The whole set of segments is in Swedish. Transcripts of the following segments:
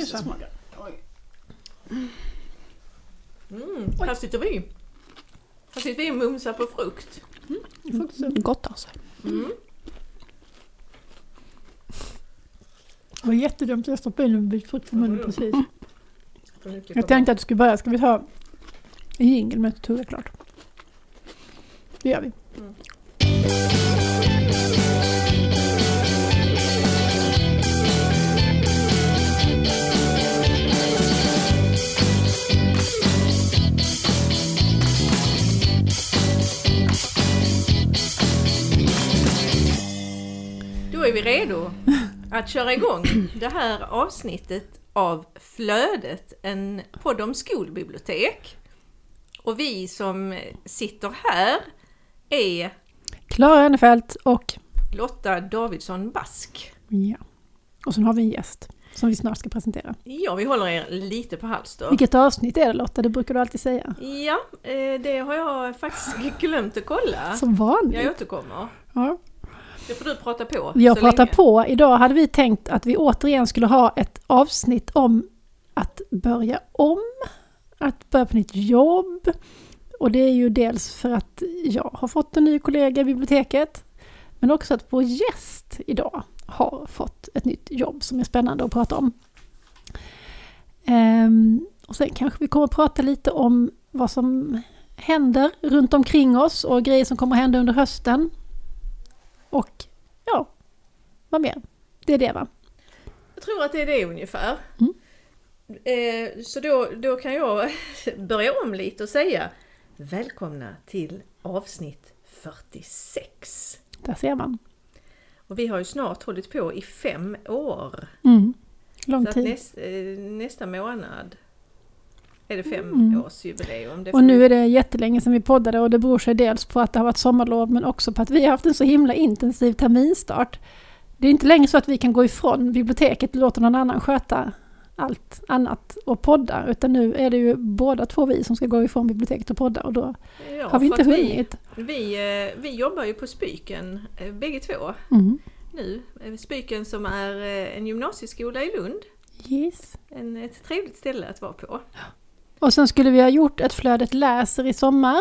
måste nysa. smaka. Oj. Mm, här sitter vi. Här sitter vi och mumsar på frukt. Gott alltså. Mm. Det var jättedumt att jag stoppade in en bit frukt i munnen precis. Jag tänkte att du skulle börja. Ska vi ta en jingel med tugga klart? Det gör vi. Då är vi redo att köra igång det här avsnittet av Flödet, en podd om skolbibliotek. Och vi som sitter här är Klara Önefelt och Lotta Davidsson Bask. ja. Och sen har vi en gäst som vi snart ska presentera. Ja, vi håller er lite på halster. Vilket avsnitt är det Lotta? Det brukar du alltid säga. Ja, eh, det har jag faktiskt glömt att kolla. Som vanligt. Jag återkommer. Ja. Det får du prata på. Jag pratar länge. på. Idag hade vi tänkt att vi återigen skulle ha ett avsnitt om att börja om, att börja på nytt jobb. Och det är ju dels för att jag har fått en ny kollega i biblioteket, men också att vår gäst idag har fått ett nytt jobb som är spännande att prata om. Ehm, och sen kanske vi kommer att prata lite om vad som händer runt omkring oss och grejer som kommer att hända under hösten. Och ja, vad mer? Det är det va? Jag tror att det är det ungefär. Mm. Eh, så då, då kan jag börja om lite och säga Välkomna till avsnitt 46. Där ser man. Och vi har ju snart hållit på i fem år. Mm. Lång tid. näst, eh, nästa månad är det fem Mm. Det Och nu är det jättelänge sedan vi poddade och det beror sig dels på att det har varit sommarlov men också på att vi har haft en så himla intensiv terminstart. Det är inte längre så att vi kan gå ifrån biblioteket och låta någon annan sköta allt annat och podda utan nu är det ju båda två vi som ska gå ifrån biblioteket och podda och då ja, har vi inte hunnit. Vi, vi, eh, vi jobbar ju på Spyken eh, bägge två Mm. nu. Eh, Spyken som är en gymnasieskola i Lund. Yes. En, ett trevligt ställe att vara på. Och sen skulle vi ha gjort ett Flödet läser i sommar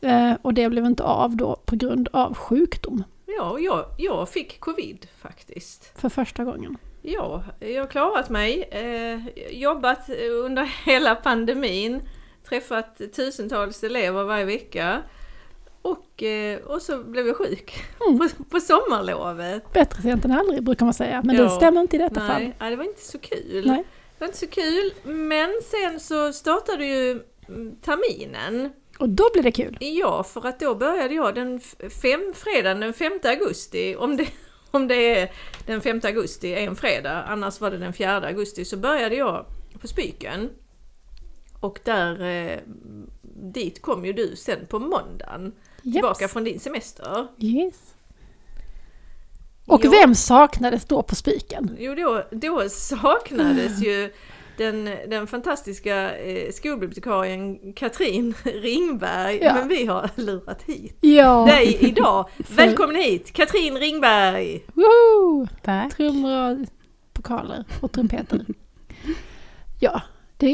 eh, och det blev inte av då på grund av sjukdom Ja, jag, jag fick covid faktiskt. för första gången. Ja, jag har klarat mig. Eh, jobbat under hela pandemin. Träffat tusentals elever varje vecka. Och, eh, och så blev jag sjuk Mm. på, på sommarlovet. Bättre sent än aldrig brukar man säga, men det Ja. stämmer inte i detta fall. Nej, nej, det var inte så kul. Nej. Var inte så kul. Men sen så startade ju mm, terminen. Och då blir det kul. Ja, för att då började jag den fem, fredagen den 5 augusti. Om det, om det är den 5 augusti är en fredag, annars var det den 4 augusti, så började jag på Spyken. Och där, eh, dit kom ju du sen på måndagen, tillbaka Yes. från din semester. yes. Och Ja. vem saknades då på spiken? Jo, då, då saknades ju den, den fantastiska eh, skolbibliotekarien Katrin Ringberg, Ja. men vi har lurat hit Ja, dig idag. Välkommen hit, Katrin Ringberg! Woo! Tack. trummor och pokaler och trumpeter. ja, det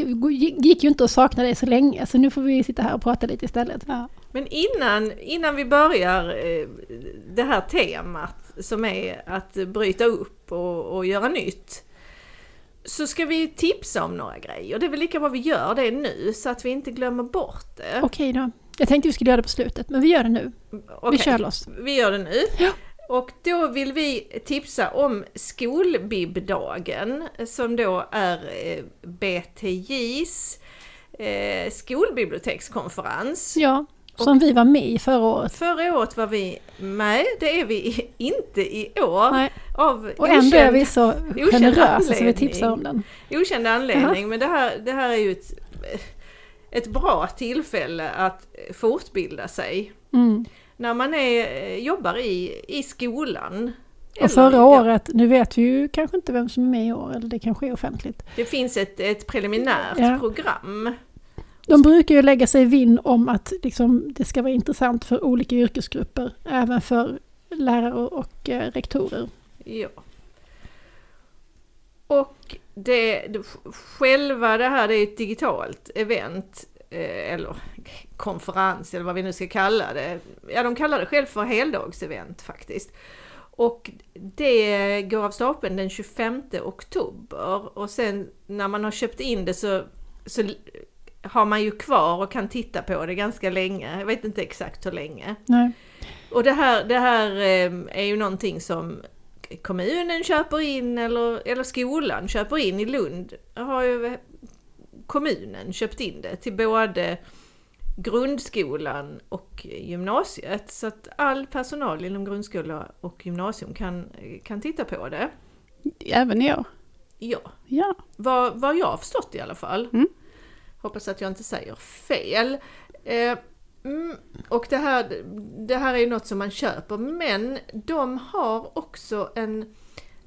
gick ju inte att sakna dig så länge så nu får vi sitta här och prata lite istället. Ja. Men innan, innan vi börjar eh, det här temat som är att bryta upp och, och göra nytt. Så ska vi tipsa om några grejer. Det är väl lika bra vi gör det nu så att vi inte glömmer bort det. Okej då. Jag tänkte vi skulle göra det på slutet, men vi gör det nu. Vi Okej, kör loss. vi gör det nu. Ja. Och då vill vi tipsa om skolbibdagen som då är eh, BTJs eh, skolbibliotekskonferens. Ja, som vi var med i förra året. Förra året var vi med, det är vi inte i år. Nej. Av Och ändå är okänd, vi så okänd generösa så vi tipsar om den. okänd anledning. Men det här, det här är ju ett, ett bra tillfälle att fortbilda sig. Mm. När man är, jobbar i, i skolan. Och Eller, förra ja, året, nu vet vi ju kanske inte vem som är med i år, eller det kanske är offentligt. Det finns ett, ett preliminärt Ja. program. De brukar ju lägga sig vinn om att liksom, det ska vara intressant för olika yrkesgrupper, även för lärare och eh, rektorer. Ja. Och det, det, själva det här det är ett digitalt event, eh, eller konferens eller vad vi nu ska kalla det. Ja, de kallar det själv för heldagsevent faktiskt. Och det går av stapeln den 25 oktober och sen när man har köpt in det så, så har man ju kvar och kan titta på det ganska länge. Jag vet inte exakt hur länge. Nej. Och det här, det här eh, är ju någonting som kommunen köper in eller, eller skolan köper in. I Lund har ju kommunen köpt in det till både grundskolan och gymnasiet. Så att all personal inom grundskola och gymnasium kan, kan titta på det. Även år? Ja, Ja. vad, vad jag har förstått i alla fall. Mm. Hoppas att jag inte säger fel. Eh, mm, och det här, det här är ju något som man köper, men de har också en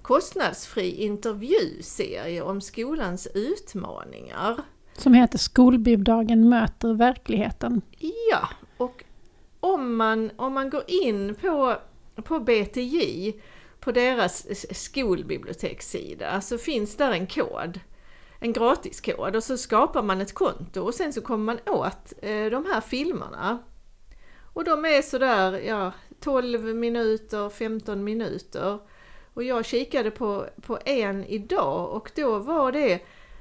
kostnadsfri intervjuserie om skolans utmaningar. Som heter Skolbibdagen möter verkligheten. Ja, och om man, om man går in på, på BTJ, på deras skolbibliotekssida, så finns där en kod. En gratiskod och så skapar man ett konto och sen så kommer man åt eh, de här filmerna. Och de är sådär, ja, 12 minuter, 15 minuter. Och jag kikade på, på en idag och då var det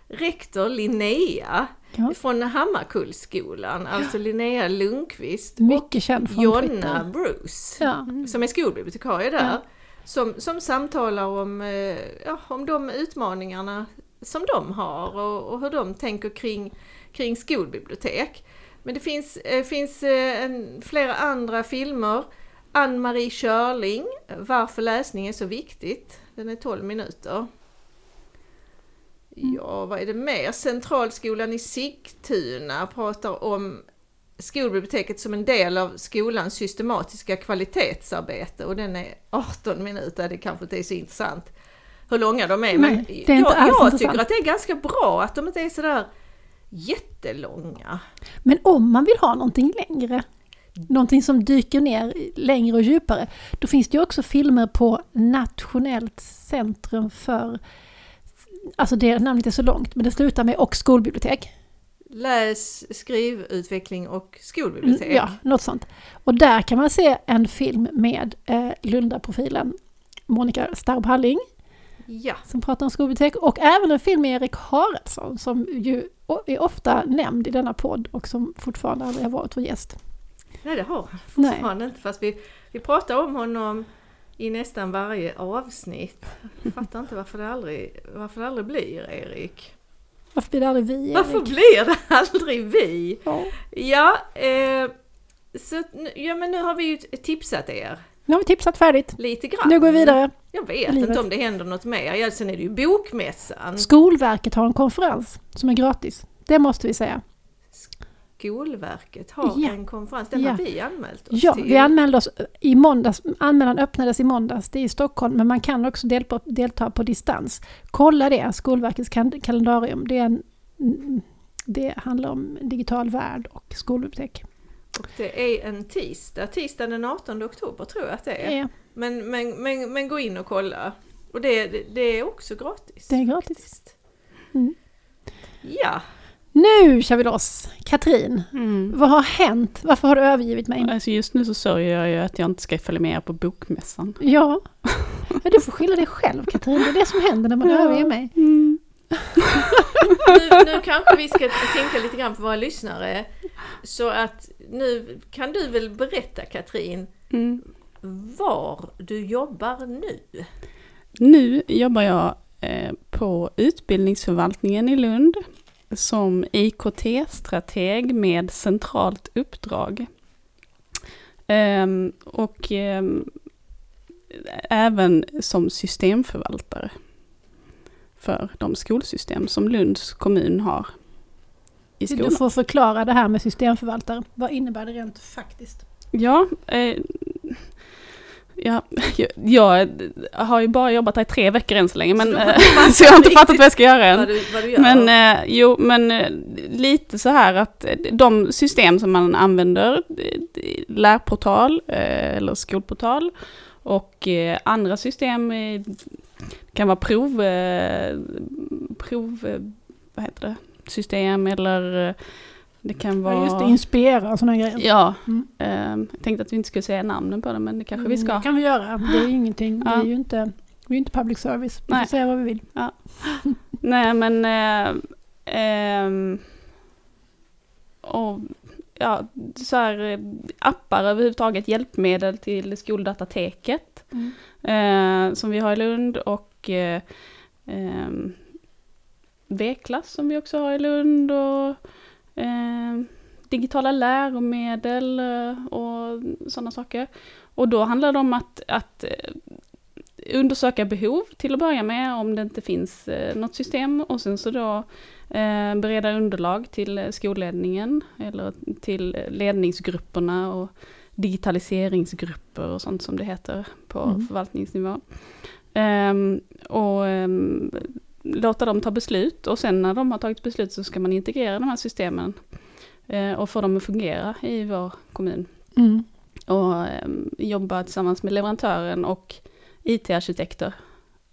rektor Linnea Ja. från Hammarkullsskolan, alltså Linnea Lundqvist Mycket känd från Jonna Twitter. Bruce, Ja. som är skolbibliotekarie där, Ja. som, som samtalar om, eh, ja, om de utmaningarna som de har och, och hur de tänker kring, kring skolbibliotek. Men det finns, eh, finns eh, en, flera andra filmer. Ann-Marie Körling, Varför läsning är så viktigt. Den är 12 minuter. Ja, vad är det mer? Centralskolan i Sigtuna pratar om skolbiblioteket som en del av skolans systematiska kvalitetsarbete och den är 18 minuter, det kanske inte är så intressant hur långa de är. Men Nej, det är jag, jag tycker att det är ganska bra att de inte är sådär jättelånga. Men om man vill ha någonting längre, någonting som dyker ner längre och djupare, då finns det ju också filmer på Nationellt centrum för, alltså det namnet är så långt, men det slutar med och skolbibliotek. Läs, skrivutveckling och skolbibliotek. Ja, något sånt. Och där kan man se en film med eh, Lunda-profilen Monica Starb-Halling ja. som pratar om skolbibliotek och även en film med Erik Haraldsson som ju är ofta nämnd i denna podd och som fortfarande aldrig har varit vår gäst. Nej det har han fortfarande inte fast vi, vi pratar om honom i nästan varje avsnitt. Jag fattar inte varför det aldrig, varför det aldrig blir Erik. Varför blir det aldrig vi, Varför Erik? blir det aldrig vi? Ja. Ja, eh, så, ja men nu har vi ju tipsat er Nu har vi tipsat färdigt. lite grann. Nu går vi vidare. Jag vet Livet. inte om det händer något mer. Ja, sen är det ju bokmässan. Skolverket har en konferens som är gratis. Det måste vi säga. Skolverket har Ja. en konferens. Den Ja. har vi anmält oss Ja, till. vi anmälde oss i måndags. Anmälan öppnades i måndags. Det är i Stockholm, men man kan också delta, delta på distans. Kolla det, Skolverkets kalendarium. Det, är en, det handlar om digital värld och skolbibliotek. Och det är en tisdag. Tisdag den 18 oktober tror jag att det är. Ja, Men, men, men, men gå in och kolla. Och det, det, är också gratis. det är gratis. Mm. Ja, Nu kör vi loss! Katrin, Mm. vad har hänt? Varför har du övergivit mig? Alltså just nu så sörjer jag ju att jag inte ska följa med på bokmässan. Ja. ja, du får skylla dig själv Katrin. Det är det som händer när man Ja. överger mig. Mm. Nu, nu kanske vi ska tänka lite grann på våra lyssnare. Så att nu kan du väl berätta Katrin, Mm. var du jobbar nu? Nu jobbar jag eh, på utbildningsförvaltningen i Lund som IKT-strateg med centralt uppdrag. Ehm, och ehm, även som systemförvaltare för de skolsystem som Lunds kommun har i Du får förklara det här med systemförvaltare. Vad innebär det rent faktiskt? Ja, eh, ja, jag, har ju bara jobbat här i tre veckor än så länge, men, Så eh, så jag har inte fattat vad jag ska göra än. Vad du, vad du gör? Men eh, jo, men eh, lite så här att eh, de system som man använder, lärportal eh, eller skolportal och andra system, det kan vara prov, eh, prov eh, vad heter det, system eller eh, det kan vara... Ja, just det, inspirera och sådana grejer. Ja, Mm. eh, jag tänkte att vi inte skulle säga namnen på det men det kanske vi Mm, ska. Det kan vi göra. Det är ju ingenting. Vi Ja. är ju inte, vi är inte public service. Vi Nej. får säga vad vi vill. Nej men eh, ehm, och, ja, så här, eh, appar överhuvudtaget, hjälpmedel till skoldatateket eh, som vi har i Lund och eh, ehm, V-klass som vi också har i Lund och ehm, digitala läromedel eh, och sådana saker. Och då handlar det om att, att eh, undersöka behov till att börja med om det inte finns eh, något system. Och sen så då eh, bereda underlag till eh, skolledningen eller till eh, ledningsgrupperna och digitaliseringsgrupper och sånt som det heter på Mm. förvaltningsnivå. Ehm, och ehm, låta dem ta beslut och sen när de har tagit beslut så ska man integrera de här systemen eh, och få dem att fungera i vår kommun Mm. och eh, jobba tillsammans med leverantören och IT-arkitekter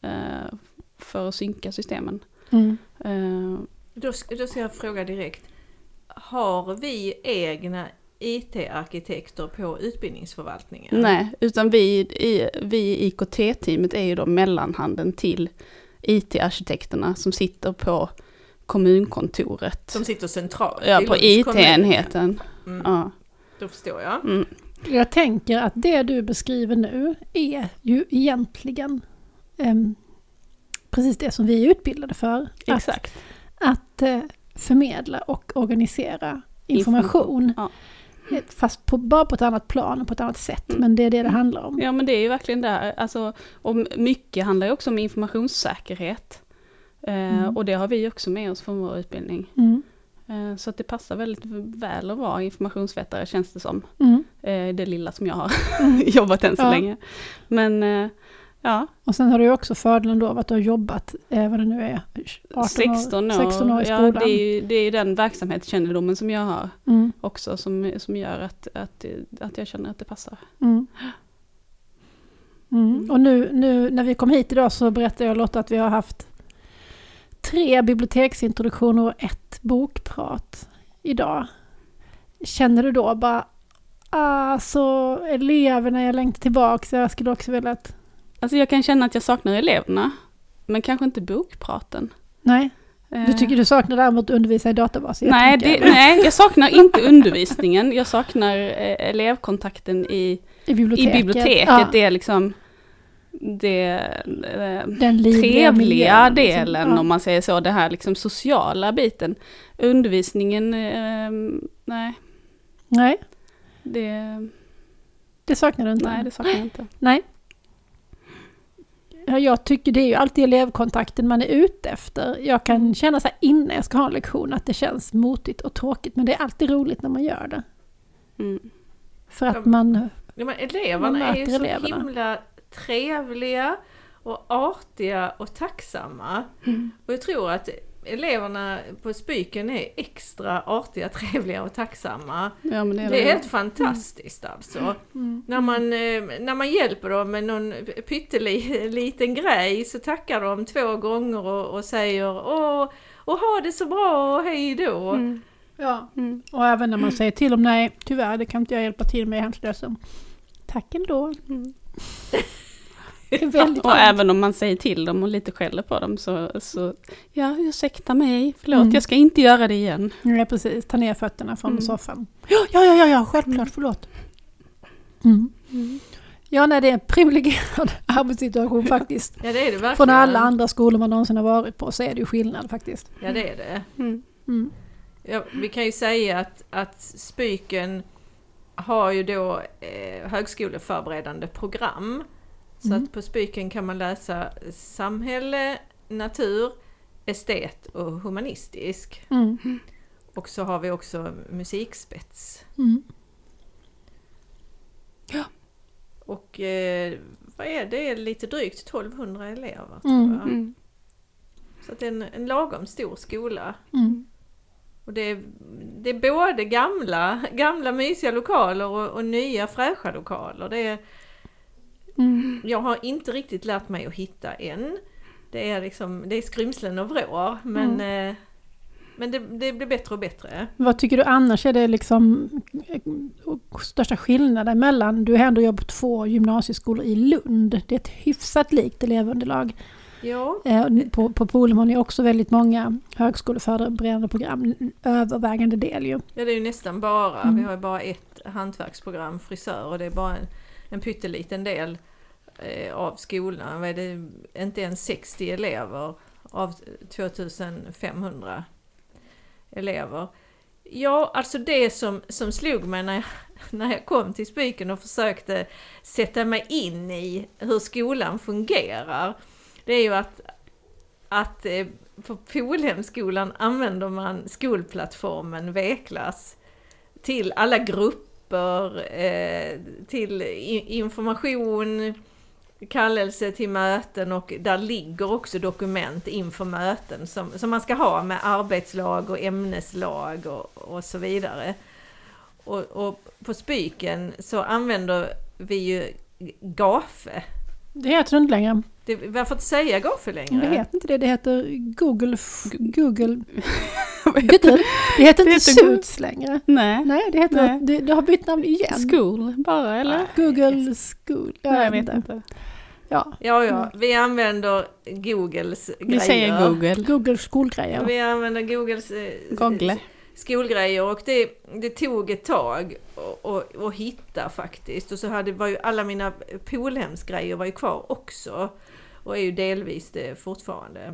eh, för att synka systemen. Mm. Då, sk- då ska jag fråga direkt. Har vi egna IT-arkitekter på utbildningsförvaltningen? nej, utan vi i, vi i IKT-teamet är ju då mellanhanden till IT-arkitekterna som sitter på kommunkontoret. Som sitter centralt ja, på. IT-enheten. Mm, Ja. Då förstår jag. Mm. Jag tänker att det du beskriver nu är ju egentligen em, precis det som vi är utbildade för. Exakt. att eh, förmedla och organisera information. Ja. Fast på, bara på ett annat plan och på ett annat sätt. Mm. Men det är det det handlar om. Ja men det är ju verkligen det. Alltså, och mycket handlar ju också om informationssäkerhet. Eh, Mm. Och det har vi också med oss från vår utbildning. Mm. Eh, Så att det passar väldigt väl att vara informationsvetare känns det som. Mm. Eh, Det lilla som jag har jobbat än så Ja. länge. Men ja, Och sen har du också fördelen då av att du har jobbat, eh, vad det nu är, 18 16 år. 16 år i ja, skolan. det, är ju, det är ju den verksamhetskännedomen som jag har Mm. också som, som gör att, att, att jag känner att det passar. Mm. Mm. Och nu, nu när vi kom hit idag så berättade jag Lotta att vi har haft tre biblioteksintroduktioner och ett bokprat idag. Känner du då bara, ah, så eleverna jag längtar tillbaka, jag skulle också vilja att... Alltså jag kan känna att jag saknar eleverna. Men kanske inte bokpraten. Nej, du Eh, tycker du saknar däremot att undervisa i databaser? Jag Nej, det, nej, jag saknar inte undervisningen. Jag saknar eh, elevkontakten i, I biblioteket. i biblioteket. Ja, Det är liksom det eh, den trevliga miljön, liksom. delen Ja. om man säger så. Det här liksom sociala biten. Undervisningen, eh, nej, Nej, det, det saknar du inte. nej, det saknar jag inte. Nej. Ja, jag tycker det är ju alltid elevkontakten man är ute efter. Jag kan känna så här innan jag ska ha en lektion att det känns motigt och tråkigt. Men det är alltid roligt när man gör det. Mm. För att man... Ja, men eleverna Man är ju så eleverna. himla trevliga och artiga och tacksamma. Mm. Och jag tror att eleverna på Spyken är extra artiga, trevliga och tacksamma. Ja, men det är, Det är väl- helt fantastiskt alltså. Mm. När man, eh, när man hjälper dem med någon pytteliten grej så tackar de två gånger och, och säger åh, och ha det så bra och hej då. Mm. Ja. Mm. Och även när man säger till dem nej, tyvärr det kan inte jag hjälpa till med, jag är hemskt ledsen. Tack ändå. Mm. Det är väldigt Och även om man säger till dem och lite skäller på dem så, så ja, ursäkta mig, förlåt, Mm. jag ska inte göra det igen. Ja, precis. Ta ner fötterna från Mm. soffan. Ja, ja, ja, ja, självklart, förlåt. Mm. Ja, nej, det är en privilegierad arbetssituation faktiskt. Ja det är det verkligen. Från alla andra skolor man någonsin har varit på så är det ju skillnad faktiskt. Ja det är det. Mm. Mm. Ja, vi kan ju säga att, att Spyken har ju då eh, högskoleförberedande program. Så Mm. att på Spyken kan man läsa samhälle, natur, estet och humanistisk. Mm. Och så har vi också musikspets. Mm. Och eh, vad är det? det? är lite drygt 1200 elever Mm. tror jag. Mm. Så att det är en, en lagom stor skola. Mm. Och det är, det är både gamla, gamla mysiga lokaler och, och nya fräscha lokaler. Det är, Mm. Jag har inte riktigt lärt mig att hitta än. Det är liksom, det är skrymslen och vrår, men, eh, men det, det blir bättre och bättre. Vad tycker du annars är det liksom eh, största skillnaden mellan, du har ändå jobbat på två gymnasieskolor i Lund, det är ett hyfsat likt elevunderlag. Ja, Eh, På, på har ni också väldigt många högskoleförberedande program, övervägande del ju. ja det är ju nästan bara, Mm. vi har ju bara ett hantverksprogram, frisör, och det är bara en, en pytteliten del eh, av skolan. Vad är det, inte ens 60 elever av 2500 elever. Ja, alltså det som, som slog mig när jag, när jag kom till Spiken och försökte sätta mig in i hur skolan fungerar, det är ju att, att eh, på Polhemskolan använder man skolplattformen Veklas till alla grupper, eh, till information, kallelse till möten och där ligger också dokument inför möten som, som man ska ha med arbetslag och ämneslag och, och så vidare. Och, och på Spyken så använder vi ju GAFE. Det heter det inte längre. Det, varför inte säga GAFE längre? Det heter inte det, det heter Google... Google? Det heter Det inte heter Go- Suits längre. Nej. Nej, det heter... Nej. Det, det har bytt namn igen. School bara eller? Google School. Nej, jag vet inte. Ja, Ja, ja, vi använder Googles Vi grejer. säger Google. Google skolgrejer. Vi använder Googles eh, Google skolgrejer och det, det tog ett tag att- hitta faktiskt. Och så hade, var ju alla mina Polhemsgrejer var ju kvar också. Och är ju delvis det fortfarande.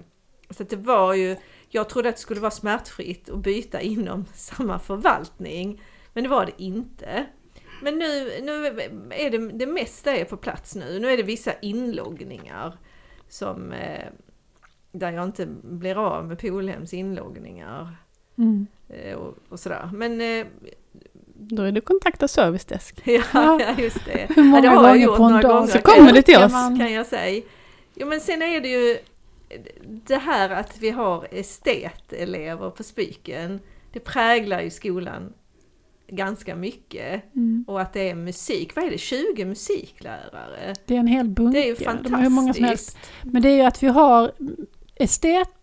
Så att det var ju, jag trodde att det skulle vara smärtfritt att byta inom samma förvaltning. Men det var det inte. Men nu, nu är det, det mesta är på plats nu. Nu är det vissa inloggningar som eh, där jag inte blir av med Polhems inloggningar Mm eh, och, och sådär. Men eh, Då är det kontakta servicedesk. ja, Ja. just det. Hur många ja, det gånger gjort på en dag. Så kan kommer det till oss. man- Kan jag säga. Jo men sen är det ju det här att vi har estetelever på Spiken. Det präglar ju skolan ganska mycket. Mm. Och att det är musik. Vad är det? 20 musiklärare? Det är en hel bunke. Det är ju De har hur fantastiskt. många som helst. Men det är ju att vi har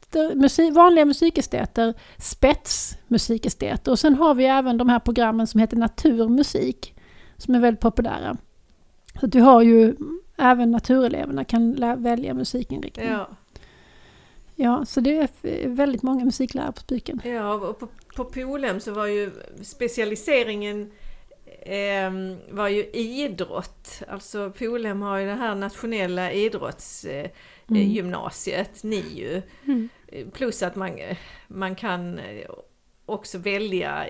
esteter, musik, vanliga musikesteter, spetsmusikesteter och sen har vi även de här programmen som heter naturmusik som är väldigt populära. Så att vi har ju även natureleverna kan välja musikinriktning. Ja. Ja. så det är väldigt många musiklärare på Spiken. Ja, och på, på Polhem så var ju specialiseringen ehm, var ju idrott. Alltså Polhem har ju det här nationella idrottsgymnasiet, Mm. NIU. Mm. Plus att man, man kan också välja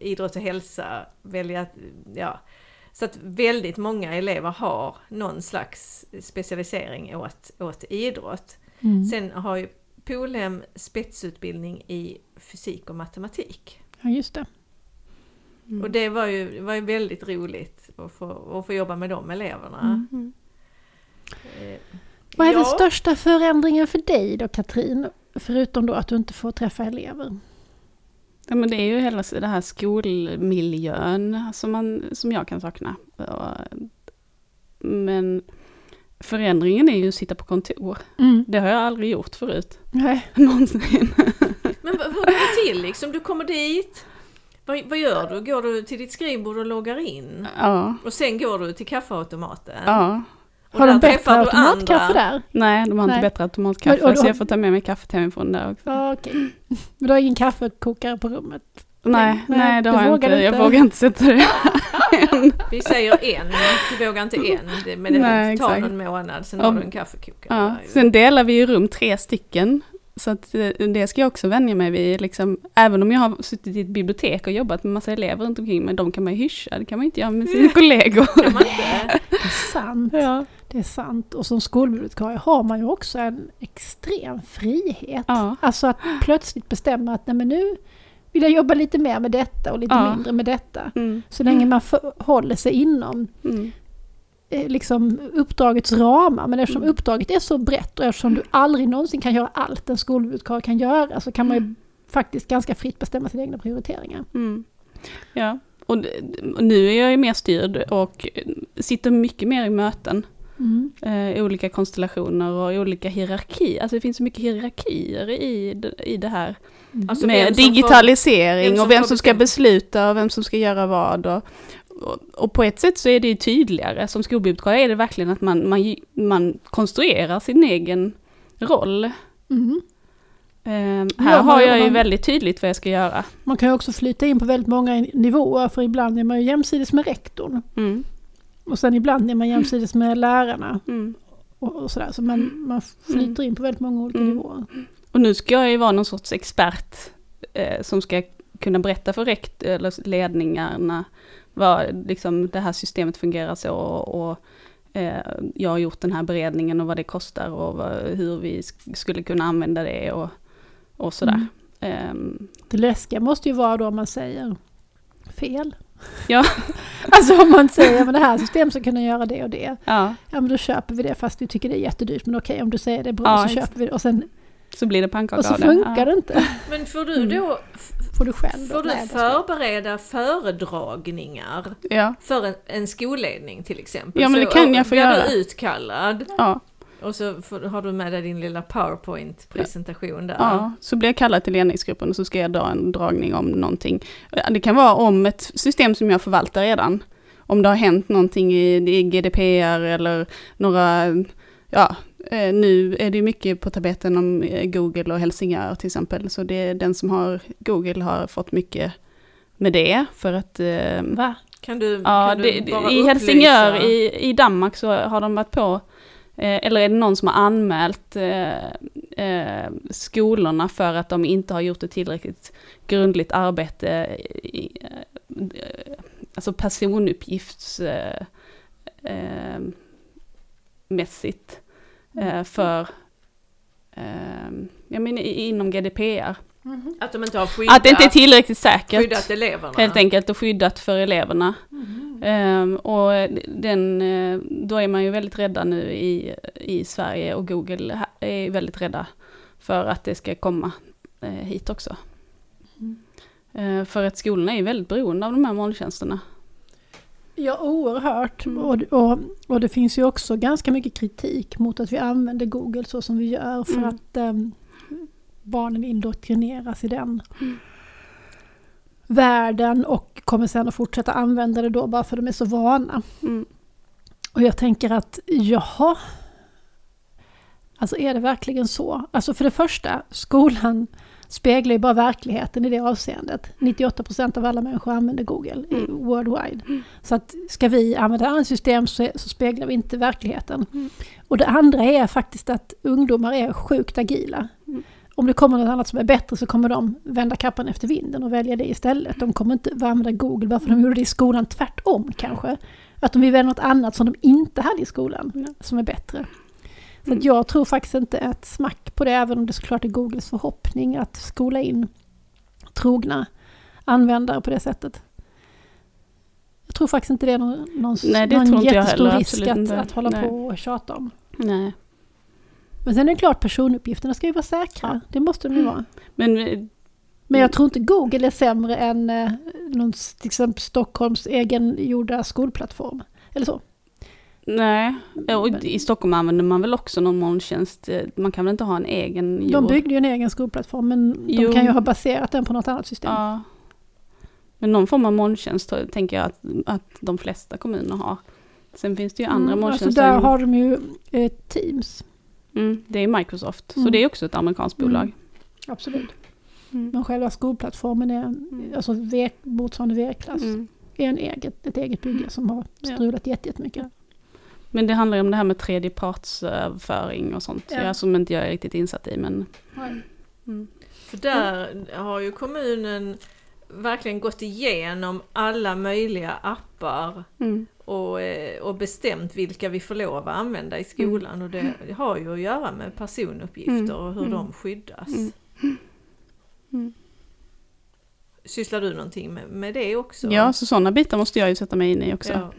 idrott, och hälsa, välja, ja. Så att väldigt många elever har någon slags specialisering åt, åt idrott. Mm. Sen har ju Polhem spetsutbildning i fysik och matematik. Ja, just det. Mm. Och det var ju, var ju väldigt roligt att få, att få jobba med de eleverna. Mm. Eh, Vad är ja, den största förändringen för dig då Katrin? Förutom då att du inte får träffa elever. Ja, men det är ju hela det här skolmiljön som, man, som jag kan sakna. Men förändringen är ju att sitta på kontor. Mm. Det har jag aldrig gjort förut. Nej. Någonsin. Men vad- hur går det till liksom? Du kommer dit, vad, vad gör du? Går du till ditt skrivbord och loggar in? Ja, Och sen går du till kaffeautomaten? ja. Och Har de bättre automatkaffe andra. där? Nej, de har Nej. inte bättre automatkaffe Och- och så jag får ta med mig kaffet hemifrån där också. Ja, okej. Men du har ingen kaffekokare på rummet? Nej, Nej, nej, det har jag vågar inte. Jag inte. vågar inte sätta det än. Vi säger en, du vågar inte en. Men det Nej, tar exakt. någon månad, sen har du en kaffekokare. Ja. Sen delar vi ju rum tre stycken. Så att eh, det ska jag också vänja mig vid. Liksom, även om jag har suttit i ett bibliotek och jobbat med massa elever runt omkring mig, de kan man ju hyscha, det kan man inte göra med sina kollegor. Kan man inte? Det är sant. Ja. Det är sant. Och som skolbibliotekarie har man ju också en extrem frihet. Ja. Alltså att plötsligt bestämma att nej men nu vill jag jobba lite mer med detta och lite Ja. mindre med detta. Mm. Så länge man för, håller sig inom Mm. Eh, liksom uppdragets ramar. Men eftersom Mm. uppdraget är så brett och eftersom du aldrig någonsin kan göra allt en skolbibliotekarie kan göra så kan man ju faktiskt ganska fritt bestämma sina egna prioriteringar. Mm. Ja, och, nu är jag ju mer styrd och sitter mycket mer i möten. Mm. eh, olika konstellationer och olika hierarkier. Alltså det finns så mycket hierarkier i, i det här. Alltså med får- digitalisering vem som och vem får som ska besluta och vem som ska göra vad. Och, och, på ett sätt så är det ju tydligare. Som skolbibliotekar är det verkligen att man, man, man konstruerar sin egen roll. Mm. Ja, här har man- jag ju man- väldigt tydligt vad jag ska göra. Man kan ju också flytta in på väldigt många nivåer för ibland är man ju jämsides med rektorn. Mm, Och sen ibland är man jämsides med lärarna mm. och, och sådär. Så man, man flyter in på väldigt många olika Mm. nivåer. Och nu ska jag ju vara någon sorts expert eh, som ska kunna berätta för rekt eller ledningarna vad liksom det här systemet fungerar så och, och eh, jag har gjort den här beredningen och vad det kostar och vad, hur vi sk- skulle kunna använda det och, och sådär. Mm. Ehm, Det läskiga måste ju vara då om man säger fel. Ja. alltså om man säger att det här systemet ska kunna göra det och det. ja, Ja men då köper vi det fast vi tycker det är jättedyrt. Men okej om du säger det är bra Ja, så köper vi det. Och, sen, så blir det pannkaka och så funkar ja. det inte. Men får du Mm. då Får du själv får du Nej, förbereda föredragningar Ja, för en, en skolledning till exempel? Ja, men det Så, kan jag få blir göra. du utkallad ja, och så får, har du med dig din lilla powerpoint-presentation där. ja, så blir jag kallad till ledningsgruppen och så ska jag dra en dragning om någonting. Det kan vara om ett system som jag förvaltar redan. Om det har hänt någonting i, i GDPR eller några, ja, nu är det mycket på tapeten om eh, Google och Helsingör till exempel. Så det är den som har Google har fått mycket med det för att eh, Va? Kan du, Ja, kan det, du bara i? Helsingör i, i Danmark så har de varit på, eh, eller är det någon som har anmält eh, eh, skolorna för att de inte har gjort ett tillräckligt grundligt arbete, i, eh, alltså personuppgifts eh, eh, eh, för, eh, jag menar inom GDPR. Att de inte har skyddat, Att det inte är tillräckligt säkert. skyddat eleverna? Helt enkelt och skyddat för eleverna. Ehm, och den, eh, då är man ju väldigt rädda nu i, i Sverige och Google är väldigt rädda för att det ska komma eh, hit också. Eh, för att skolorna är väldigt beroende av de här molntjänsterna. Ja, oerhört. Mm. Och, och, och det finns ju också ganska mycket kritik mot att vi använder Google så som vi gör för Mm. att ehm, barnen indoktrineras i den Mm. världen och kommer sen att fortsätta använda det då bara för att de är så vana. Mm. Och jag tänker att jaha, alltså är det verkligen så? Alltså för det första, skolan speglar ju bara verkligheten i det avseendet. 98% av alla människor använder Google Mm. worldwide. Så att ska vi använda ett annat system så, så speglar vi inte verkligheten. Mm. Och det andra är faktiskt att ungdomar är sjukt agila. Mm. Om det kommer något annat som är bättre så kommer de vända kappan efter vinden och välja det istället. De kommer inte använda Google bara för de gjorde det i skolan, tvärtom kanske. Att de vill välja något annat som de inte hade i skolan, som är bättre. Så Mm. jag tror faktiskt inte ett smack på det, även om det såklart är Googles förhoppning att skola in trogna användare på det sättet. Jag tror faktiskt inte det är någon, någon, Nej, det någon jättestor heller, risk att, att hålla Nej. på och tjata om. Nej. Men sen är det klart, personuppgifterna ska ju vara säkra. Ja. Det måste de ju Mm. vara. Men eh, Men jag tror inte Google är sämre än eh, någon, till exempel Stockholms egen gjorda skolplattform. Eller så. Nej, och i Stockholm använder man väl också någon molntjänst. Eh, Man kan väl inte ha en egen De gjord? byggde ju en egen skolplattform men Jo. de kan ju ha baserat den på något annat system. Ja. Men någon form av molntjänst tänker jag att, att de flesta kommuner har. Sen finns det ju andra Mm, molntjänster. alltså där har de ju eh, Teams. mm, det är Microsoft, så Mm. det är också ett amerikanskt Mm. bolag. Absolut. Mm. Men själva skolplattformen är, alltså v, motsvarande V-klass, Mm. är en eget, ett eget bygge som har Ja. strulat jätte- jättemycket. Men det handlar ju om det här med tredjepartsöverföring och sånt. Ja. Som inte jag är riktigt insatt i men... Mm. För där har ju kommunen verkligen gått igenom alla möjliga appar Mm. och, eh, och bestämt vilka vi får lov att använda i skolan. Och det har ju att göra med personuppgifter Mm. och hur Mm. de skyddas. Mm. Mm. Sysslar du någonting med, med det också? Ja, så sådana bitar måste jag ju sätta mig in i också. Ja.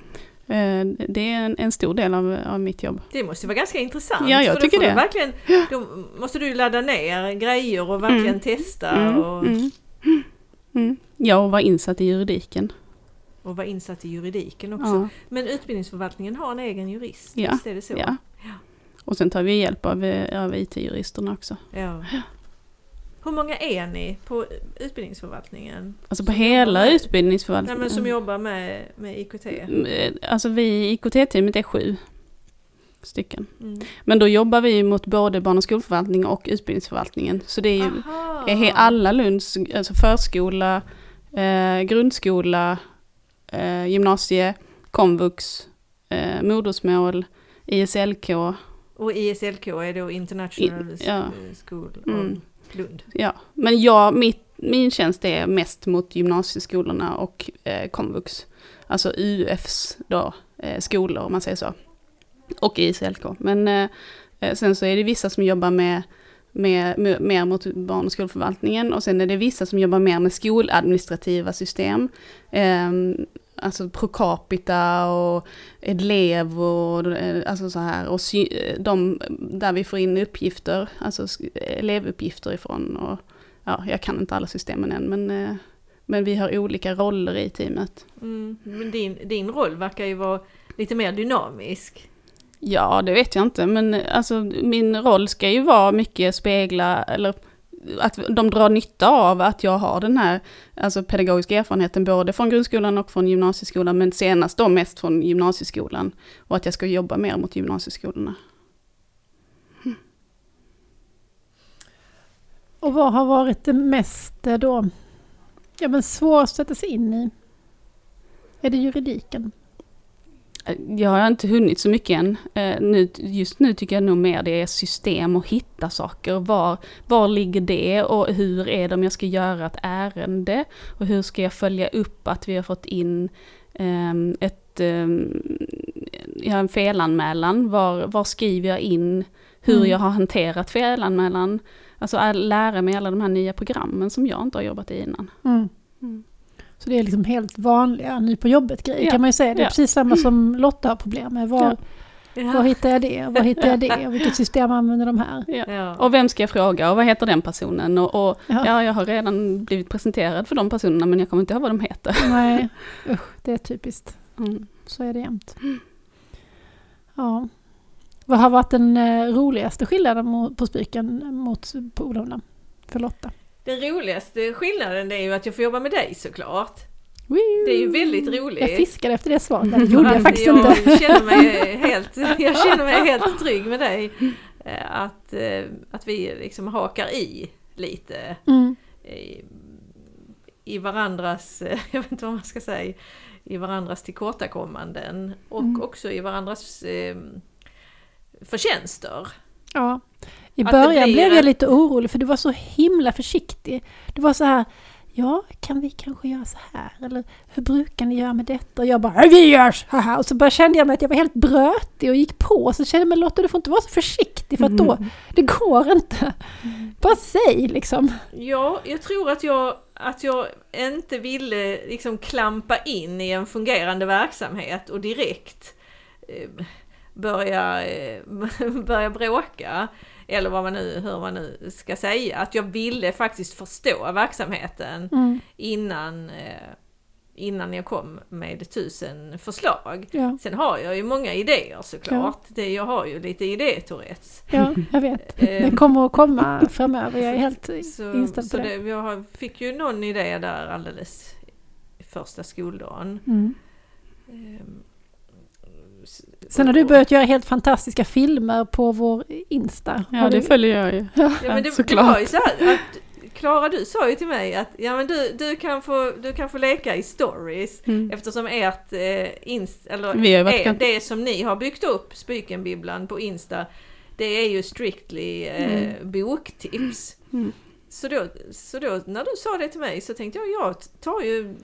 Eh, Det är en, en stor del av, av mitt jobb. Det måste vara ganska intressant. Ja, jag tycker det. Verkligen, då måste du ladda ner grejer och verkligen Mm. testa. Mm, Och, mm, mm. Ja, och vara insatt i juridiken. och vara insatt i juridiken också. Ja, Men utbildningsförvaltningen har en egen jurist, Ja, visst är det så? ja. Och sen tar vi hjälp av, eh, av IT-juristerna också. Ja. Hur många är ni på utbildningsförvaltningen? Alltså på hela jobbar utbildningsförvaltningen. Nej, men som jobbar med, med IKT? Mm, eh, Alltså vi i IKT-teamet är sju stycken. Mm. Men då jobbar vi mot både barn och skolförvaltning och utbildningsförvaltningen. Så det är ju är alla Lunds, alltså förskola, eh, grundskola, eh, gymnasie, komvux, eh, modersmål, ISLK. Och ISLK är då International I- ja. School Mm. Lund? Ja, men jag, mitt, min tjänst är mest mot gymnasieskolorna och eh, komvux. Alltså UFs då, eh, skolor om man säger så. Och ISLK. Men eh, eh, sen så är det vissa som jobbar med, med, med, mer mot barn och skolförvaltningen. Och sen är det vissa som jobbar mer med skoladministrativa system. Eh, alltså pro capita och elev och eh, alltså så här. Och sy, eh, de, där vi får in uppgifter, alltså elevuppgifter ifrån. Och, ja, jag kan inte alla systemen än, men, eh, men vi har olika roller i teamet. Mm. Men din, din roll verkar ju vara lite mer dynamisk. Ja, det vet jag inte, men eh, alltså min roll ska ju vara mycket spegla, eller att de drar nytta av att jag har den här alltså pedagogiska erfarenheten både från grundskolan och från gymnasieskolan, men senast då mest från gymnasieskolan. Och att jag ska jobba mer mot gymnasieskolorna. Hm. Och vad har varit det mest eh, då, ja men svårast att sätta sig in i? Är det juridiken? Jag har inte hunnit så mycket än. Eh, Nu, just nu tycker jag nog mer det är system och hitta saker. Var, var ligger det och hur är det om jag ska göra ett ärende? Och hur ska jag följa upp att vi har fått in ehm, ett, ehm, ja, en felanmälan? Var, var skriver jag in hur Mm. jag har hanterat felanmälan? Alltså lära mig alla de här nya programmen som jag inte har jobbat i innan. Mm. Mm. Så det är liksom helt vanliga ny på jobbet-grejer Ja. kan man ju säga. Det är Ja. precis samma som Lotta har problem med. Var, Ja. var hittar jag det? Var hittar jag det? Och vilket system använder de här? Ja. Ja. Och vem ska jag fråga och vad heter den personen? Och, och Ja. ja, jag har redan blivit presenterad för de personerna men jag kommer inte ihåg vad de heter. Nej, usch, det är typiskt. Mm. Så är det jämt. Ja. Vad har varit den eh, roligaste skillnaden på Spiken mot polarna för Lotta? Den roligaste skillnaden är ju att jag får jobba med dig såklart. Det är ju väldigt roligt. Jag fiskade efter det svaret, det gjorde jag faktiskt jag inte. Känner mig helt, jag känner mig helt trygg med dig. Eh, Att, eh, att vi liksom hakar i lite Mm. i, i varandras, jag vet inte vad man ska säga, i varandras tillkortakommanden och Mm. också i varandras eh, förtjänster. Ja. I början blev jag lite orolig för du var så himla försiktig. Du var så här, ja, kan vi kanske göra så här? Eller hur brukar ni göra med detta? Och jag bara, vi gör så här. Och så bara kände jag mig att jag var helt brötig och gick på. Så kände jag mig, Lotta du får inte vara så försiktig för att då, det går inte. Bara säg liksom. Ja, jag tror att jag, att jag inte ville liksom klampa in i en fungerande verksamhet och direkt eh, börja, eh, börja bråka. Eller vad man nu, hur man nu ska säga. Att jag ville faktiskt förstå verksamheten Mm. innan, eh, innan jag kom med tusen förslag. Ja, Sen har jag ju många idéer såklart. Det, jag har ju lite idétourettes. ja, jag vet. Eh, Det kommer att komma framöver. Jag är helt Så, inställd så på det. det, jag fick ju någon idé där alldeles första skoldagen. Mm. Sen har du börjat göra helt fantastiska filmer på vår Insta. Ja, Har det du- följer jag ju. Ja, men det, det såklart. var ju så här att Klara du sa ju till mig att ja, men du, du, kan få, du kan få leka i stories Mm. eftersom ert eh, inst, eller Vi har varit ganska- det som ni har byggt upp, Spykenbibblan på Insta, det är ju strictly eh, boktips. Mm. Så då, så då när du sa det till mig så tänkte jag, jag tar ju,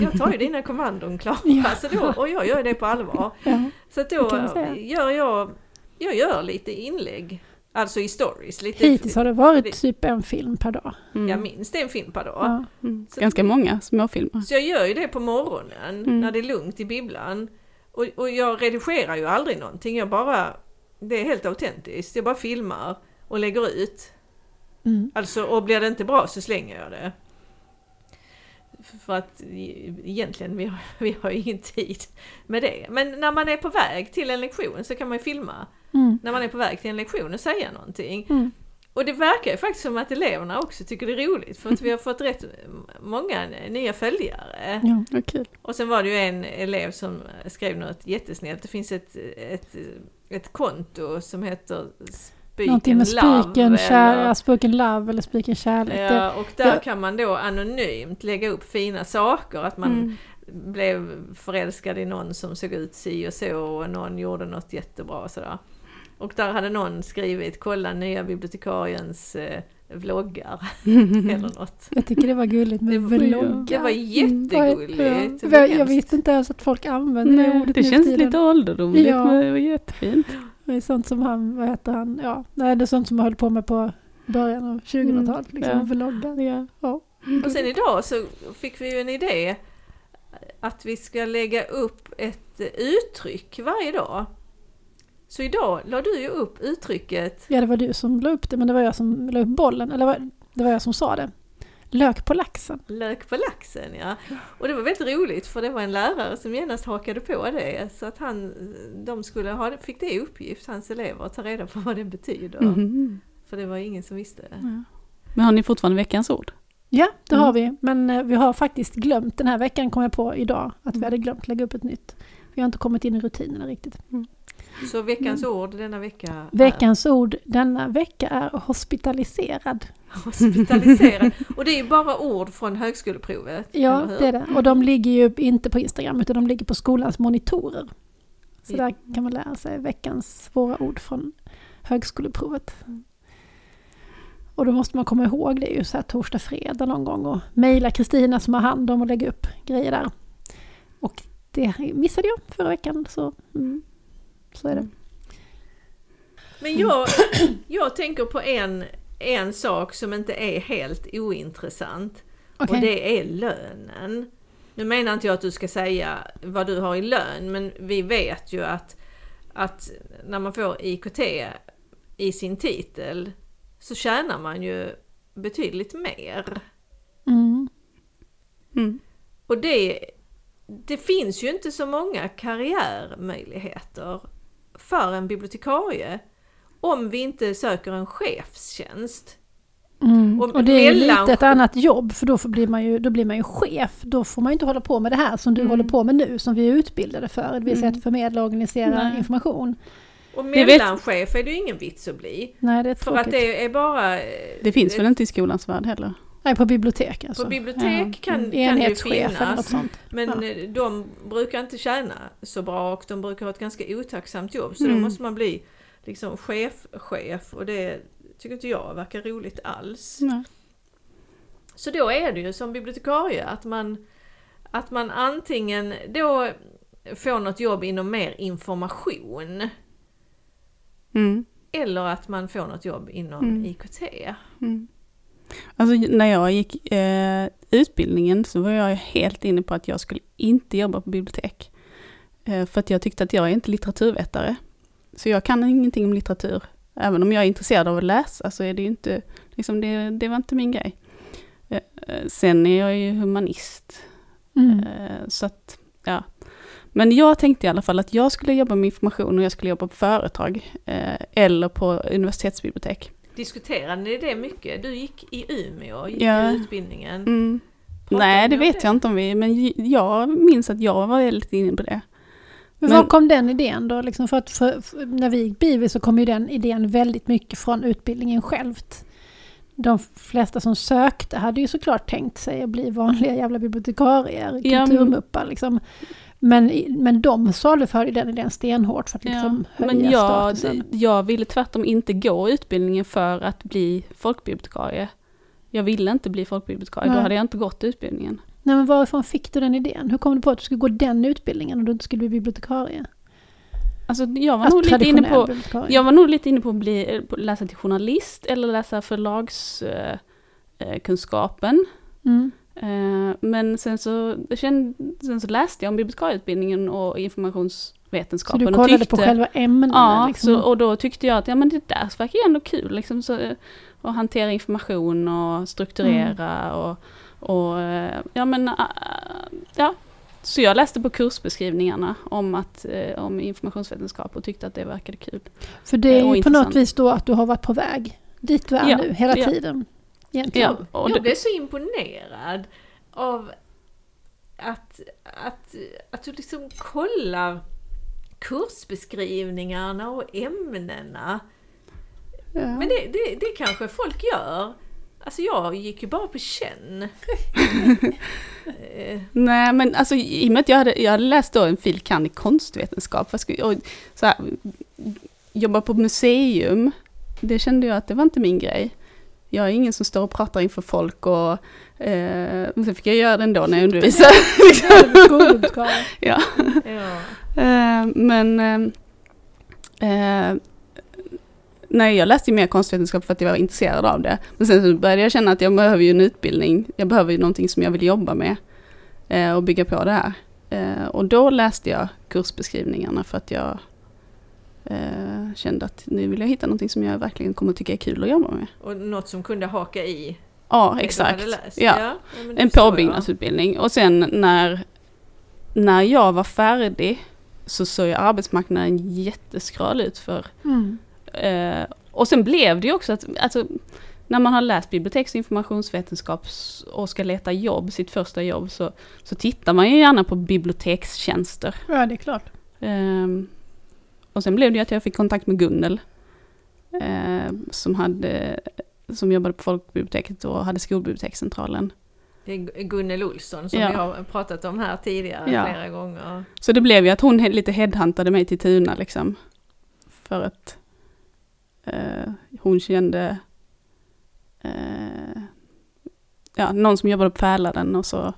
jag tar ju dina kommandon Klara, Ja. så då, och jag gör det på allvar. Ja. Så då gör jag, jag gör lite inlägg, alltså i stories. Lite, Hittills har det varit det- typ en film per dag. Mm. Jag minst en film per dag. Ja. Mm. Så- Ganska många småfilmer. Så jag gör ju det på morgonen Mm. när det är lugnt i bibblan. Och, och jag redigerar ju aldrig någonting, jag bara, det är helt autentiskt. Jag bara filmar och lägger ut. Mm. Alltså, och blir det inte bra så slänger jag det. för att e- egentligen, vi har, vi har ju ingen tid med det. Men när man är på väg till en lektion så kan man ju filma. Mm. När man är på väg till en lektion och säga någonting. Mm. Och det verkar ju faktiskt som att eleverna också tycker det är roligt för att vi har fått rätt många nya följare. Ja. Kul. Och sen var det ju en elev som skrev något jättesnällt. Det finns ett, ett, ett konto som heter Någonting Spiken med Love. spiken, kär, spiken love eller spiken kärlek. Ja, och där Ja. kan man då anonymt lägga upp fina saker. Att man Mm. blev förälskad i någon som såg ut si och så och någon gjorde något jättebra och sådär. Och där hade någon skrivit kolla nya bibliotekariens eh, vloggar eller något. jag tycker det var gulligt med Det var- vloggar. Det var Mm, jättegulligt. Jag, visste inte ens att folk använde det ordet det känns lite ålderdomligt, Ja. men det var jättefint. Det är sånt som han, vad heter han, ja, nej, det är sånt som jag höll på med på början av 2000-talet, liksom, ja. vloggar. Ja. Ja. Och sen idag så fick vi ju en idé att vi ska lägga upp ett uttryck varje dag. Så idag la du ju upp uttrycket ja, det var du som la upp det, men det var jag som la upp bollen, eller det var jag som sa det. Lök på laxen. lök på laxen ja. Och det var väldigt roligt för det var en lärare som genast hakade på det. Så att han, de skulle ha, fick det i uppgift, hans elever, att ta reda på vad det betyder. Mhm. För det var ingen som visste. Men har ni fortfarande veckans ord? Ja, det Mm. har vi, men eh, vi har faktiskt glömt, den här veckan kom jag på idag, att vi hade glömt lägga upp ett nytt. Vi har inte kommit in i rutinerna riktigt. Så veckans ord denna vecka Veckans ord denna vecka är hospitaliserad. är hospitaliserad. Och det är ju bara ord från högskoleprovet. Ja, det är det. Och de ligger ju inte på Instagram utan de ligger på skolans monitorer. Så där kan man lära sig veckans svåra ord från högskoleprovet. Och då måste man komma ihåg det ju så här torsdag, fredag någon gång och mejla Kristina som har hand om att lägga upp grejer där. Och det missade jag förra veckan så, mm, så är det. Men jag, jag tänker på en, en sak som inte är helt ointressant. Okej. Och det är lönen. Nu menar inte jag att du ska säga vad du har i lön, men vi vet ju att, att när man får IKT i sin titel så tjänar man ju betydligt mer. Mm. Mm. Och det, det finns ju inte så många karriärmöjligheter för en bibliotekarie om vi inte söker en chefstjänst. Mm. Och Och, det är ju mellan- lite ett annat jobb för då, blir man ju, då blir man ju chef. Då får man ju inte hålla på med det här som du Mm. håller på med nu, som vi är utbildade för. Det vill säga Mm. att förmedla och organisera Nej. information. Och mellanchef är det ju ingen vits att bli. Nej, det är För tråkigt. att det är bara... Det finns väl inte i skolans värld heller? Nej, på bibliotek alltså. På bibliotek Ja. kan, kan det Enhetschef något finnas. sånt. Men Ja. de brukar inte tjäna så bra och de brukar ha ett ganska otacksamt jobb. Så då Mm. måste man bli liksom chef, chef och det tycker inte jag verkar roligt alls. Nej. Så då är det ju som bibliotekarie att man, att man antingen då får något jobb inom mer information Mm. eller att man får något jobb inom Mm. IKT. Alltså när jag gick eh, utbildningen så var jag helt inne på att jag skulle inte jobba på bibliotek. Eh, för att jag tyckte att jag är inte litteraturvetare. Så jag kan ingenting om litteratur. Även om jag är intresserad av att läsa så är det ju inte, liksom det, det var inte min grej. Eh, eh, sen är jag ju humanist. Mm. Eh, så att, ja. Men jag tänkte i alla fall att jag skulle jobba med information och jag skulle jobba på företag. Eh, eller på universitetsbibliotek. Diskuterade ni det mycket? Du gick i Umeå, gick Ja. utbildningen. Mm. Nej, det vet jag inte om vi, men jag minns att jag var väldigt inne på det. Men Men- var kom den idén då? Liksom för att för, för, när vi gick BIVI så kom ju den idén väldigt mycket från utbildningen självt. De flesta som sökte hade ju såklart tänkt sig att bli vanliga jävla bibliotekarier, Ja, kulturmuppar liksom. Men, men de saluförde den idén stenhårt för att liksom Ja, höja men jag, statusen. jag ville tvärtom inte gå utbildningen för att bli folkbibliotekarie. Jag ville inte bli folkbibliotekarie, då Nej. hade jag inte gått utbildningen. Nej men varifrån fick du den idén? Hur kom du på att du skulle gå den utbildningen och du inte skulle bli bibliotekarie? Alltså jag var, Alltså nog, lite inne på, jag var nog lite inne på att bli, att läsa till journalist eller läsa förlagskunskapen. Eh, kunskapen. Mm. Eh, men sen så, sen så läste jag om bibliotekarieutbildningen och Så informationsvetenskapen. du och kollade tyckte, på själva ämnena? Ja, liksom. så, och då tyckte jag att ja, men det där verkar ju ändå kul. Liksom, så, och hantera information och strukturera och, och eh, ja men ja. Så jag läste på kursbeskrivningarna om, att, eh, om informationsvetenskap och tyckte att det verkade kul. För det är Eh, och ju på något vis då att du har varit på väg dit du är Ja, nu, hela ja. tiden. Egentligen. Ja, och jag blev så imponerad av att, att, att du liksom kollar kursbeskrivningarna och ämnena. Ja. Men det, det, det kanske folk gör. Alltså jag gick ju bara på känn. Eh, nej men alltså i och med att jag hade, jag hade läst då en fil. kand. i konstvetenskap skulle- och så här, jobba på museum, det kände jag att det var inte min grej. Jag är ingen som står och pratar inför folk och eh, sen fick jag göra det ändå när jag undervisar. Skolbibliotekarier. ja. ja. Eh, men eh, eh, nej, jag läste ju mer konstvetenskap för att jag var intresserad av det. Men sen så började jag känna att jag behöver ju en utbildning. Jag behöver ju någonting som jag vill jobba med eh, och bygga på det här. Eh, och då läste jag kursbeskrivningarna för att jag eh, kände att nu vill jag hitta någonting som jag verkligen kommer tycka är kul att jobba med. Och något som kunde haka i Ja, exakt. Ja. ja En påbyggnadsutbildning. Och sen när, när jag var färdig så såg ju arbetsmarknaden jätteskral ut för Mm. Eh, och sen blev det ju också att, alltså, när man har läst biblioteks och informationsvetenskap och ska leta jobb, sitt första jobb, så, så tittar man ju gärna på bibliotekstjänster. Ja, det är klart. Ehm, och sen blev det ju att jag fick kontakt med Gunnel, eh, som, hade, som jobbade på folkbiblioteket och hade skolbibliotekscentralen. Det är Gunnel Olsson som Ja. vi har pratat om här tidigare Ja. flera gånger. Så det blev ju att hon lite headhuntade mig till Tuna liksom. För att eh, hon kände eh, ja, någon som jobbade på Fäladen och så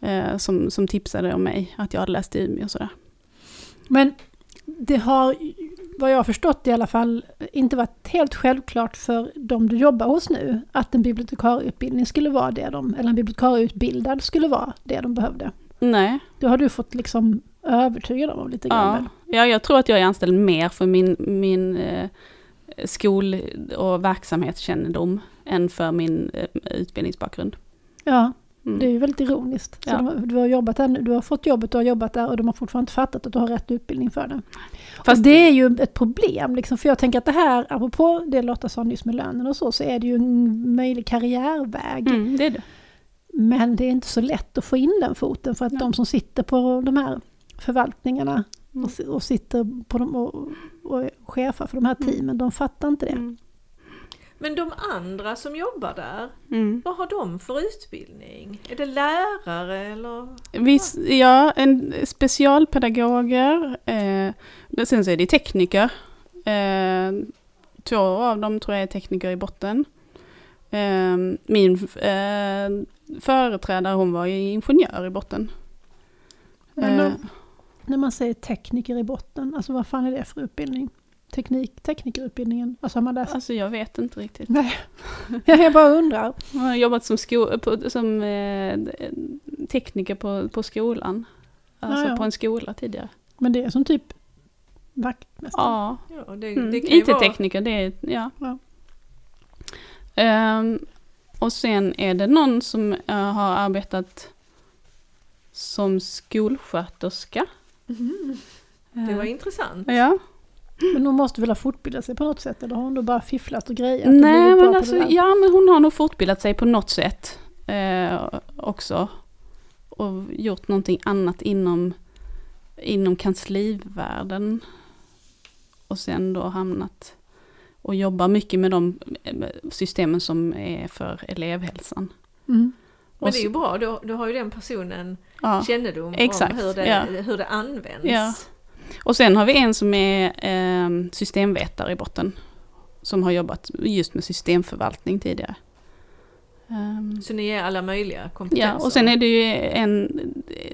eh, som, som tipsade om mig att jag hade läst i Umeå och sådär. Men det har, vad jag har förstått i alla fall, inte varit helt självklart för de du jobbar hos nu att en bibliotekarieutbildning skulle vara det de, eller en bibliotekarieutbildad skulle vara det de behövde. Nej, Då har du fått liksom övertyga dem lite grann. ja. ja, jag tror att jag är anställd mer för min, min eh, skol och verksamhetskännedom än för min eh, utbildningsbakgrund. Ja, Mm. det är ju väldigt ironiskt. Ja. de, du, har jobbat där, du har fått jobbet, du har jobbat där och de har fortfarande inte fattat att du har rätt utbildning för det. Fast Fast det är ju ett problem, liksom, för jag tänker att det här, apropå det Lotta sa nyss med lönen och så, så är det ju en möjlig karriärväg. Mm, det är det. Men det är inte så lätt att få in den foten för att Nej. de som sitter på de här förvaltningarna Mm. och, och sitter på dem och, och är chefer för de här Mm. teamen, de fattar inte det. Men de andra som jobbar där, Mm. vad har de för utbildning? Är det lärare eller? Viss, ja, en specialpedagoger. Eh, sen så är det tekniker. Eh, två av dem tror jag är tekniker i botten. Eh, min eh, företrädare hon var ju ingenjör i botten. Men Eh, När man säger tekniker i botten, alltså vad fan är det för utbildning? Teknik, teknikerutbildningen, vad har man läst? alltså jag vet inte riktigt. Nej, jag bara undrar. Jag har jobbat som, sko- på, som eh, tekniker på, på skolan. Alltså Ja, ja. på en skola tidigare. Men det är som typ vaktmästare? Ja, Ja, det, Mm. det. IT-tekniker, det är, ja. Ja. Ehm, och sen är det någon som eh, har arbetat som skolsköterska. Mhm. Det var Eh, intressant. Ja. Men hon måste väl ha fortbildat sig på något sätt, eller har hon då bara fifflat och grejat? Nej, men alltså, ja, men hon har nog fortbildat sig på något sätt eh, också. Och gjort någonting annat inom, inom kanslivärlden. Och sen då hamnat och jobbar mycket med de eh, systemen som är för elevhälsan. Mm. Men Och det är ju bra, då, då har ju den personen Ja. kännedom exakt, om hur det, ja. hur det används. Ja. Och sen har vi en som är eh, systemvetare i botten. Som har jobbat just med systemförvaltning tidigare. Ehm, Så ni är alla möjliga kompetenser. ja, och sen är det ju en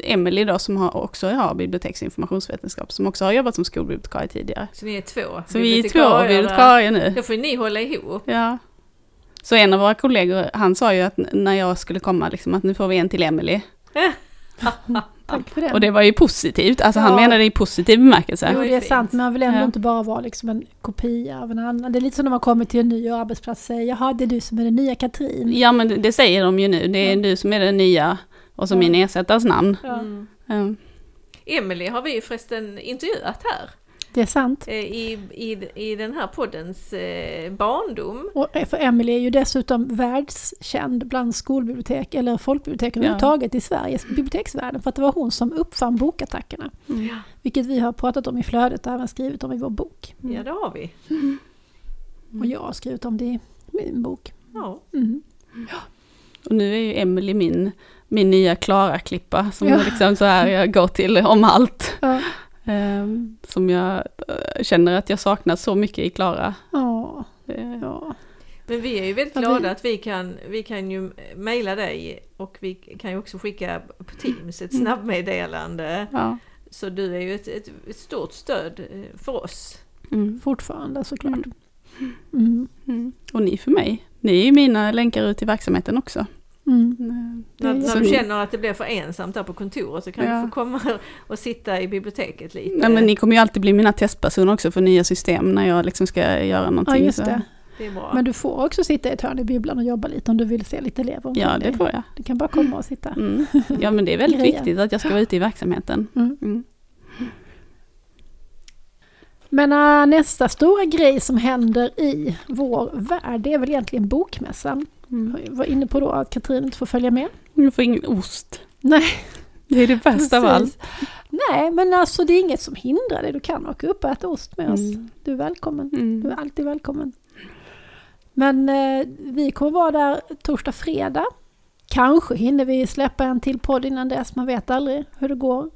Emily då som har, också har biblioteks och informationsvetenskap. Som också har jobbat som skolbibliotekarie tidigare. Så ni är två Så vi är två bibliotekarier nu. Då får ni hålla ihop. Ja. Så en av våra kollegor, han sa ju att när jag skulle komma, liksom, att nu får vi en till Emily. Tack för det. Och det var ju positivt, alltså han Ja. menade det i positiv bemärkelse. Jo, ju det är sant, men man vill ändå Ja. inte bara vara liksom en kopia av en annan. Det är lite som när man kommer till en ny arbetsplats och säger jaha, det är du som är den nya Katrin. Ja men det- det säger de ju nu, det är Ja. du som är den nya och så Ja. min ersättares namn. Ja, Mm. Emily har vi förresten intervjuat här Det är sant. eh, i, i, i den här poddens eh, barndom. Och för Emily är ju dessutom världskänd bland skolbibliotek eller folkbibliotek Ja. överhuvudtaget i Sveriges biblioteksvärlden. För att det var hon som uppfann bokattackerna. Mm. Vilket vi har pratat om i flödet och även skrivit om i vår bok. Ja det har vi. Och jag har skrivit om det i min bok. Ja. Mm. Och nu är ju Emily min, min nya Klara-klippa som Ja. liksom så här jag går till om allt. Ja. Ehm, som jag eh, känner att jag saknar så mycket i Klara. Ja, ja. Men vi är ju väldigt glada att vi kan, vi kan ju mejla dig och vi kan ju också skicka på Teams ett Mm. snabbmeddelande. ja. Så du är ju ett, ett, ett stort stöd eh, för oss. Mm. Fortfarande såklart. Mm. Mm. Mm. Och ni för mig. Ni är ju mina länkar ut i verksamheten också. Mm. Mm. När, när du känner att det blir för ensamt där på kontoret så kan Ja. du få komma och sitta i biblioteket lite. Nej men ni kommer ju alltid bli mina testpersoner också för nya system när jag liksom ska göra någonting. Ja, just så- det. Det är bra. Men du får också sitta i ett hörn i bibblan och jobba lite om du vill se lite elever Ja, det får jag. Du kan bara komma och sitta. Mm. Ja men det är väldigt viktigt att jag ska vara ute i verksamheten. Mm. Men äh, nästa stora grej som händer i vår värld, det är väl egentligen bokmässan. Mm. Jag var inne på då att Katrin inte får följa med. Du får ingen ost. Nej, Det är det bästa av allt. Nej, men alltså det är inget som hindrar dig. Du kan åka upp och äta ost med oss. Mm. Du är välkommen. Du Mm. är alltid välkommen. Men eh, vi kommer vara där torsdag, fredag. Kanske hinner vi släppa en till podd innan dess, man vet aldrig hur det går.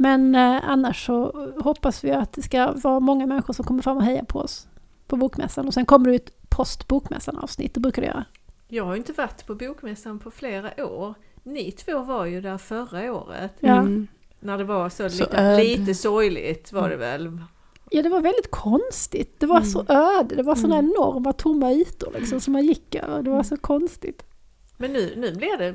Men eh, annars så hoppas vi att det ska vara många människor som kommer fram och heja på oss på Bokmässan. Och sen kommer det ett post-Bokmässan-avsnitt, det brukar det göra. Jag har inte varit på Bokmässan på flera år. Ni två var ju där förra året. Ja. Mm. När det var så, Så lite, lite sorgligt var det väl. Ja, det var väldigt konstigt. Det var så öde. Det var sådana Mm. enorma tomma ytor liksom, som man gick över. Det var så konstigt. Men nu, nu blir det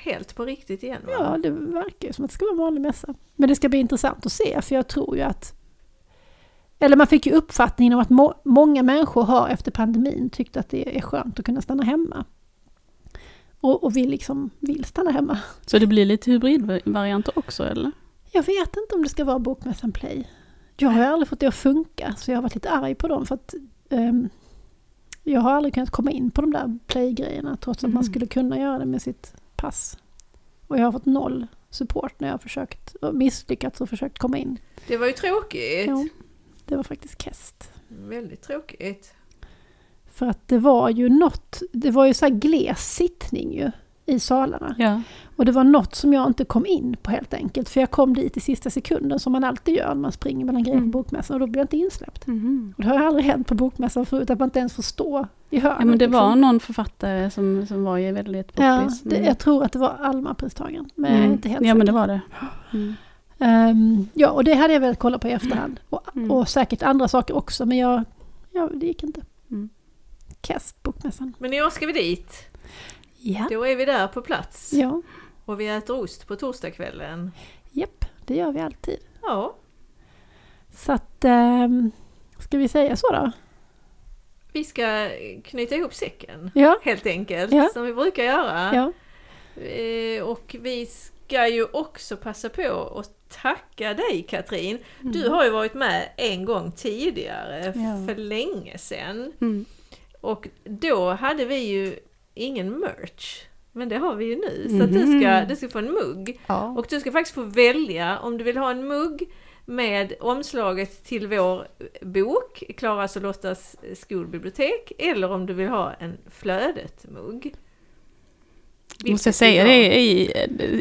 helt på riktigt igen va? Ja, det verkar ju som att det ska vara en vanlig mässa. Men det ska bli intressant att se, för jag tror ju att... Eller man fick ju uppfattningen om att må, många människor har efter pandemin tyckt att det är skönt att kunna stanna hemma. Och, och vill liksom vill stanna hemma. Så det blir lite hybridvarianter också eller? Jag vet inte om det ska vara Bokmässan Play. Jag har ju aldrig fått det att funka, så jag har varit lite arg på dem för att ehm, jag har aldrig kunnat komma in på de där Play-grejerna trots att man Mm. skulle kunna göra det med sitt pass. Och jag har fått noll support när jag har försökt, misslyckats och försökt komma in. Det var ju tråkigt. Jo, det var faktiskt kest. Väldigt tråkigt. För att det var ju något, det var ju så här gles sittning ju i salarna. Ja. Och det var något som jag inte kom in på helt enkelt. För jag kom dit i sista sekunden som man alltid gör när man springer mellan grejer på Mm. bokmässan och då blir jag inte insläppt. Mhm. Och det har aldrig hänt på bokmässan förut att man inte ens får stå i hörnet. Ja men det var liksom. någon författare som, som var ju väldigt Ja, poppis. det, Mm. jag tror att det var Alma-pristagaren. Men jag är Mm. inte helt Ja men det var det. Mm. Ehm, ja, och det hade jag velat kolla på i efterhand. Och, Mm. och säkert andra saker också, men jag, ja, det gick inte. Mm. Kast bokmässan. Men i år ska vi dit. Ja. Då är vi där på plats. Ja, Och vi äter ost på torsdagskvällen. japp, det gör vi alltid. Ja, Så att, um, ska vi säga så då? vi ska knyta ihop säcken. Ja, Helt enkelt, Ja. som vi brukar göra. ja. Eh, Och vi ska ju också passa på att tacka dig Katrin. Du har ju varit med en gång tidigare, Ja. för länge sedan. Mm. Och då hade vi ju ingen merch. Men det har vi ju nu. Så att du, ska, Mhm. du ska få en mugg. Ja. Och du ska faktiskt få välja om du vill ha en mugg med omslaget till vår bok, Klaras och Lottas skolbibliotek, eller om du vill ha en Flödet-mugg. Måste jag säga det i,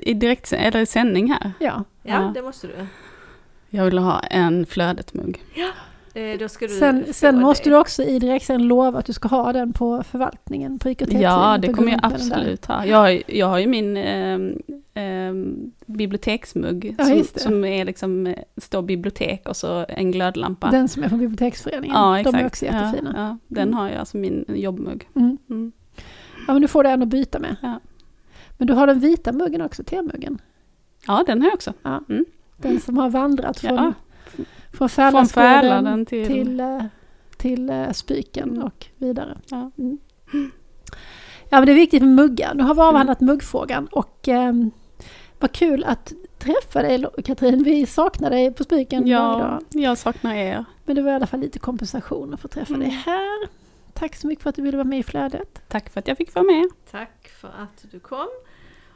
i direkt eller i sändning här? ja. Ja, Ja. det måste du. Jag vill ha en flödet-mugg. Eh, då ska du Sen, sen måste det. du också i direktsändning lova att du ska ha den på förvaltningen, på IKT. Ja, det kommer jag absolut ha. Jag, har ju- jag har ju min ehm, ehm, biblioteksmugg Ja, som, som är liksom, eh, står bibliotek och så en glödlampa. Den som är från biblioteksföreningen. ja, De exakt. är också jättefina. Ja, ja, den Mm. har jag, alltså min jobbmugg. Mm. Mm. Ja, men du får det en att byta med. Ja. Men du har den vita muggen också, temuggen. Ja, den har jag också. Ja. Mm. Den som har vandrat från, Ja, från från Fäladsgården till, till... till, eh, till eh, Spiken Mm. och vidare. Ja. Mm. Ja men det är viktigt med muggar. Nu har vi avhandlat muggfrågan och eh, vad kul att träffa dig Katrin. Vi saknar dig på Spiken ja, dag. jag saknar er. Men det var i alla fall lite kompensation att få träffa Mm. dig här. Tack så mycket för att du ville vara med i flödet. Tack för att jag fick vara med. Tack för att du kom.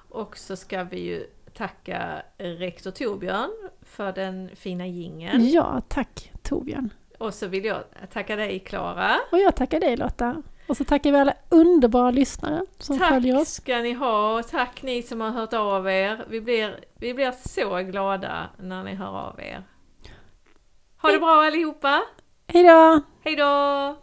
Och så ska vi ju tacka rektor Torbjörn för den fina jingeln. Ja, tack Torbjörn. Och så vill jag tacka dig Klara. Och jag tackar dig Lotta. Och så tackar vi alla underbara lyssnare som följer Tack oss. ska ni ha och tack ni som har hört av er. Vi blir, vi blir så glada när ni hör av er. Ha det bra allihopa! Hej då! Hej då!